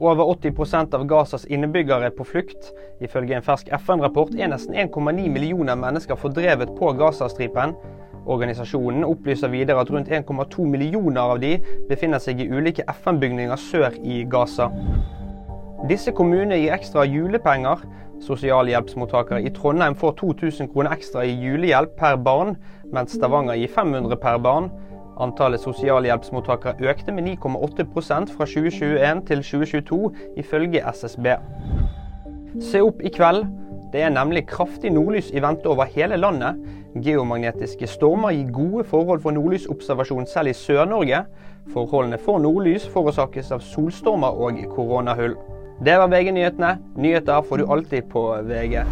Over 80% av Gazas innbyggere er på flukt. Ifølge en fersk FN-rapport er nesten 1,9 millioner mennesker fordrevet på Gazastripen. Organisasjonen opplyser videre at rundt 1,2 millioner av de befinner seg i ulike FN-bygninger sør i Gaza. Disse kommunene gir ekstra julepenger. Sosialhjelpsmottakere i Trondheim får 2000 kroner ekstra i julehjelp per barn, mens Stavanger gir 500 per barn. Antallet sosialhjelpsmottakere økte med 9,8% fra 2021 til 2022, ifølge SSB. Se opp i kveld. Det er nemlig kraftig nordlys i vente over hele landet. Geomagnetiske stormer gir gode forhold for nordlysobservasjon selv i Sør-Norge. Forholdene for nordlys forårsakes av solstormer og koronahull. Det var VG-nyhetene. Nyheter får du alltid på VG.